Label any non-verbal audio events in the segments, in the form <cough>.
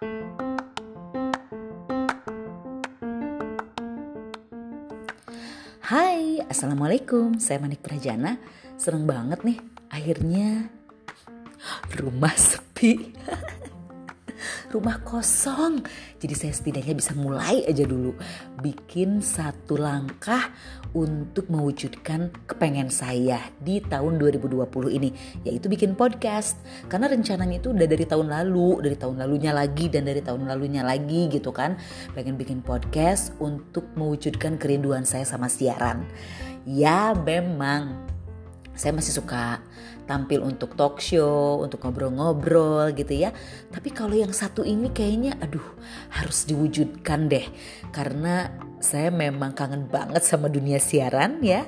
Hai, Assalamualaikum. Saya Manik Prajana. Seneng banget nih, akhirnya rumah sepi. <laughs> rumah kosong. Jadi saya setidaknya bisa mulai aja dulu bikin satu langkah untuk mewujudkan kepengen saya di tahun 2020 ini yaitu bikin podcast. Karena rencananya itu udah dari tahun lalu, dari tahun lalunya lagi dan dari tahun lalunya lagi gitu kan. Pengen bikin podcast untuk mewujudkan kerinduan saya sama siaran. Ya memang saya masih suka tampil untuk talk show, untuk ngobrol-ngobrol gitu ya. Tapi kalau yang satu ini kayaknya aduh harus diwujudkan deh. Karena saya memang kangen banget sama dunia siaran ya.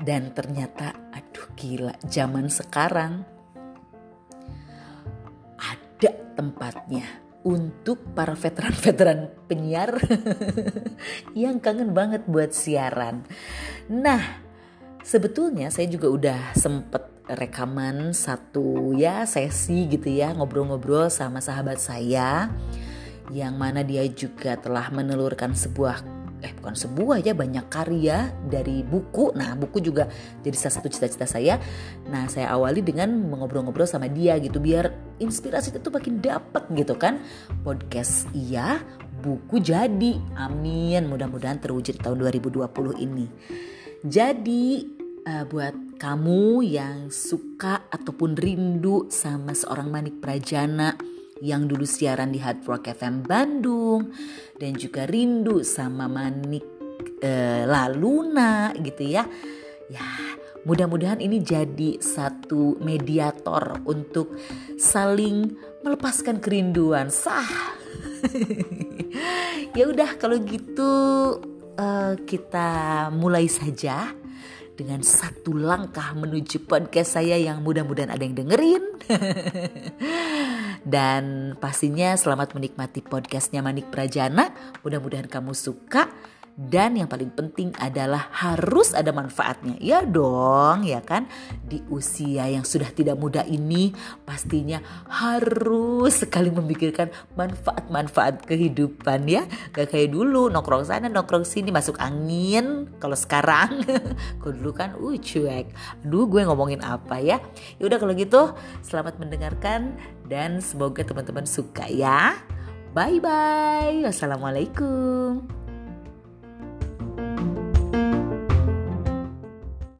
Dan ternyata aduh gila zaman sekarang ada tempatnya untuk para veteran-veteran penyiar <laughs> yang kangen banget buat siaran. Nah, sebetulnya saya juga udah sempet rekaman satu ya sesi gitu ya ngobrol-ngobrol sama sahabat saya yang mana dia juga telah menelurkan sebuah eh bukan sebuah ya banyak karya dari buku. Nah, buku juga jadi salah satu cita-cita saya. Nah, saya awali dengan mengobrol-ngobrol sama dia gitu biar inspirasi itu makin dapat gitu kan. Podcast iya, buku jadi. Amin. Mudah-mudahan terwujud tahun 2020 ini. Jadi uh, buat kamu yang suka ataupun rindu sama seorang Manik Prajana yang dulu siaran di Hard Rock FM Bandung dan juga rindu sama Manik uh, Laluna gitu ya. Ya, mudah-mudahan ini jadi satu mediator untuk saling melepaskan kerinduan. Sah. <laughs> ya udah kalau gitu uh, kita mulai saja dengan satu langkah menuju podcast saya yang mudah-mudahan ada yang dengerin. <laughs> Dan pastinya selamat menikmati podcastnya Manik Prajana. Mudah-mudahan kamu suka. Dan yang paling penting adalah harus ada manfaatnya. Ya dong, ya kan? Di usia yang sudah tidak muda ini pastinya harus sekali memikirkan manfaat-manfaat kehidupan ya. Gak kayak dulu nongkrong sana nongkrong sini masuk angin. Kalau sekarang, <laughs> kalau dulu kan uh cuek. Aduh gue ngomongin apa ya? Ya udah kalau gitu selamat mendengarkan dan semoga teman-teman suka ya. Bye bye. Wassalamualaikum.